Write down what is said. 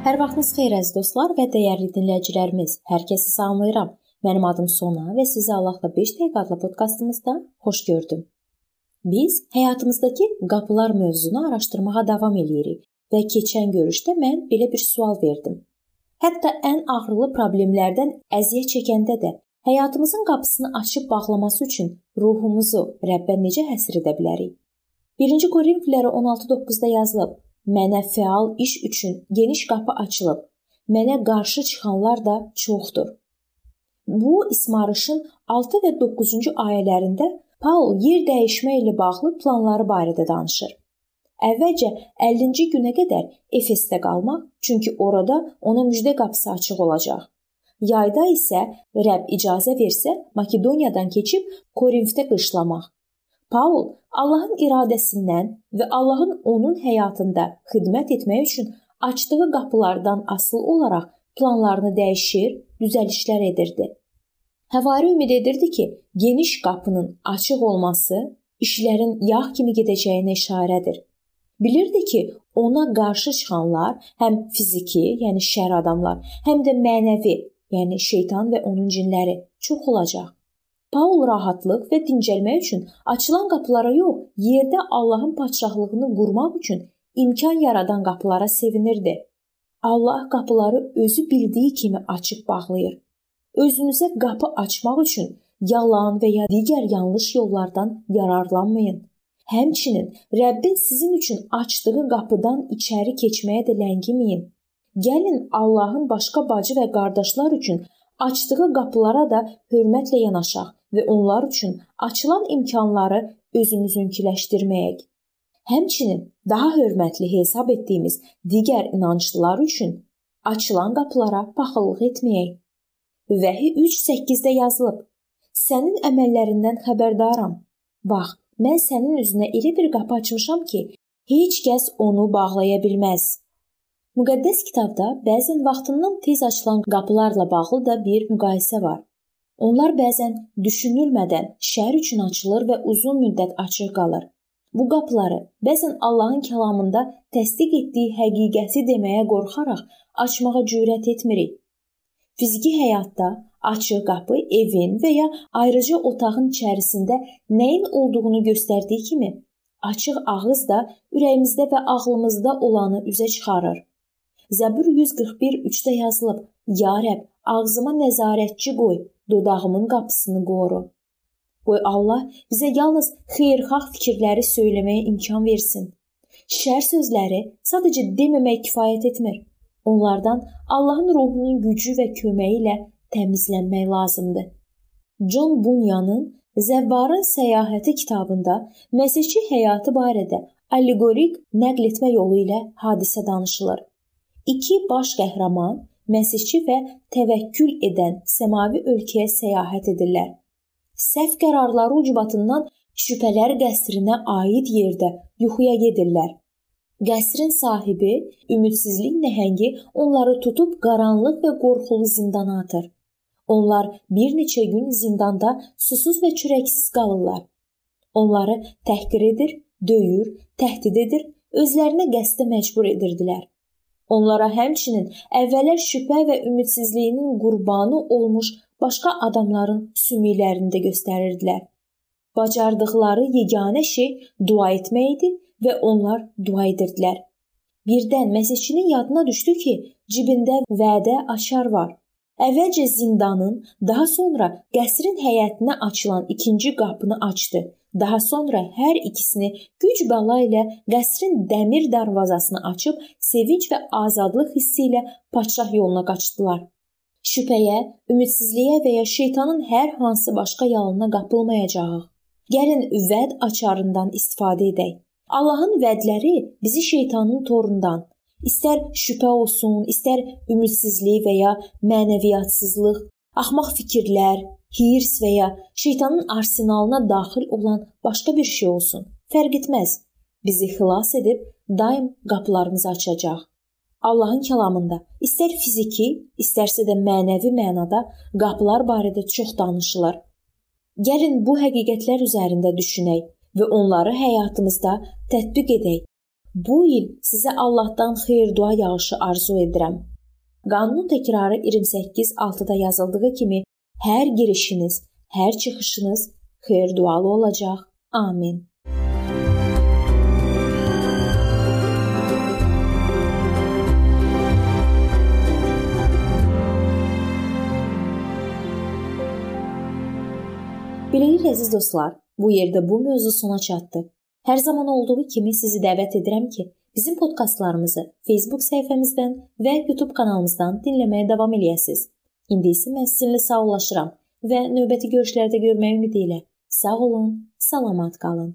Hər vaxtınız xeyir əziz dostlar və dəyərli dinləyicilərimiz. Hər kəsi salamlayıram. Mənim adım Sona və sizi Allahla 5 dəqiqə adlı podkastımızda xoş gördüm. Biz həyatımızdakı qapılar mövzusunu araşdırmağa davam eləyirik və keçən görüşdə mən belə bir sual verdim. Hətta ən ağrılı problemlərdən əziyyət çəkəndə də həyatımızın qapısını açıb bağlaması üçün ruhumuzu Rəbbə necə həsr edə bilərik? 1-ci Korinfillərə 16:9-da yazılıb: Mənə fəal iş üçün geniş qapı açılıb. Mənə qarşı çıxanlar da çoxdur. Bu İsmarışın 6 və 9-cu ayələrində Paul yer dəyişmə ilə bağlı planları barədə danışır. Əvvəlcə 50-ci günə qədər Efesdə qalmaq, çünki orada ona müjdə qapısı açıq olacaq. Yayda isə Rəbb icazə versə Makedoniyadan keçib Korinfdə qışlamaq. Paul Allahın iradəsindən və Allahın onun həyatında xidmət etmək üçün açdığı qapılardan asılı olaraq planlarını dəyişir, düzəlişlər edirdi. Həvari ümid edirdi ki, geniş qapının açıq olması işlərin yağ kimi gedəcəyinə işarədir. Bilirdi ki, ona qarşı çıxanlar həm fiziki, yəni şər adamlar, həm də mənəvi, yəni şeytan və onun cinləri çox olacaq. Paul rahatlıq və dincəlmək üçün açılan qapılara yox, yerdə Allahın padşahlığını qurmaq üçün imkan yaradan qapılara sevinirdi. Allah qapıları özü bildiyi kimi açıb bağlayır. Özünüzə qapı açmaq üçün yalan və ya digər yanlış yollardan yararlanmayın. Həmçinin Rəbbin sizin üçün açdığı qapıdan içəri keçməyə də ləngiməyin. Gəlin Allahın başqa bacı və qardaşlar üçün açdığı qapılara da hörmətlə yanaşaq və onlar üçün açılan imkanları özümüzünkiləşdirməyək. Həmçinin daha hörmətli hesab etdiyimiz digər inanclılar üçün açılan qapılara paxıllıq etməyək. Vəhi 3:8-də yazılıb: Sənin əməllərindən xəbərdaram. Bax, mən sənin üzünə elə bir qapı açmışam ki, heç kəs onu bağlaya bilməz. Müqəddəs kitabda bəzən vaxtından tez açılan qapılarla bağlı da bir müqayisə var. Onlar bəzən düşünülmədən şər üçün açılır və uzun müddət açıq qalır. Bu qapıları bəzən Allahın kəlamında təsdiq etdiyi həqiqəti deməyə qorxaraq açmağa cürət etmirik. Fiziki həyatda açıq qapı evin və ya ayrıca otağın içərisində nəyin olduğunu göstərdiyi kimi, açıq ağız da ürəyimizdə və ağlımızda olanı üzə çıxarır. Zəbur 141:3-də yazılıb: Ya Rəbb, ağzıma nəzarətçi qoy, dodağımın qapısını qoru. Qoy Allah bizə yalnız xeyirxah fikirləri söyləməyə imkan versin. Şər sözləri sadəcə deməmək kifayət etmir. Onlardan Allahın ruhunun gücü və köməyi ilə təmizlənmək lazımdır. John Bunyanın Zəvvarın səyahəti kitabında Məsihçi həyatı barədə allegorik nəql etmə yolu ilə hadisə danışılır. İki baş qəhrəman məsihçi və təvəkkül edən səmavi ölkəyə səyahət edirlər. Səhv qərarları ucbatından şübhələr qəsrinə aid yerdə yuxuya gedirlər. Qəsrin sahibi, ümidsizlik nəhəngi onları tutub qaranlıq və qorxulu zindana atır. Onlar bir neçə gün zindanda susuz və çörəksiz qalırlar. Onları təhqir edir, döyür, təhdid edir, özlərinə qəsdə məcbur edirdilər. Onlara həmçinin əvvəllər şübhə və ümidsizliyinin qurbanı olmuş başqa adamların sümüklərini də göstərirdilər. Bacardıqları yeganə şey dua etmək idi və onlar dua edirdilər. Birdən məsihçinin yadına düşdü ki, cibində vədə açar var. Əvvəlcə zindanın, daha sonra qəsrin həyətinə açılan ikinci qapını açdı Daha sonra hər ikisini güc bəla ilə qəsrin dəmir darvazasını açıb sevinc və azadlıq hissi ilə padşah yoluna qaçdılar. Şübhəyə, ümidsizliyə və ya şeytanın hər hansı başqa yalana qapılmayacağıq. Gəlin vəd açarından istifadə edək. Allahın vədləri bizi şeytanın torundan, istər şübhə olsun, istər ümidsizlik və ya mənəviyyatsızlıq, axmaq fikirlər, hirs və ya şeytanın arsenalına daxil olan başqa bir şey olsun. Fərq etməz. Bizi xilas edib daim qapılarımızı açacaq. Allahın kəlamında istər fiziki, istərsə də mənəvi mənada qapılar barədə çox danışılır. Gəlin bu həqiqətlər üzərində düşünək və onları həyatımızda tətbiq edək. Bu il sizə Allahdan xeyir-dua yağışı arzu edirəm. Qanunun təkrarı 28.6-da yazıldığı kimi hər girişiniz, hər çıxışınız xeyir-dualı olacaq. Amin. Beləliklə əziz dostlar, bu yerdə bu mövzu sona çatdı. Hər zaman olduğu kimi sizi dəvət edirəm ki, bizim podkastlarımızı Facebook səhifəmizdən və YouTube kanalımızdan dinləməyə davam eləyəsiniz. İndi isə mən sizinlə sağollaşıram və növbəti görüşlərdə görmək ümidi ilə sağ olun, salamat qalın.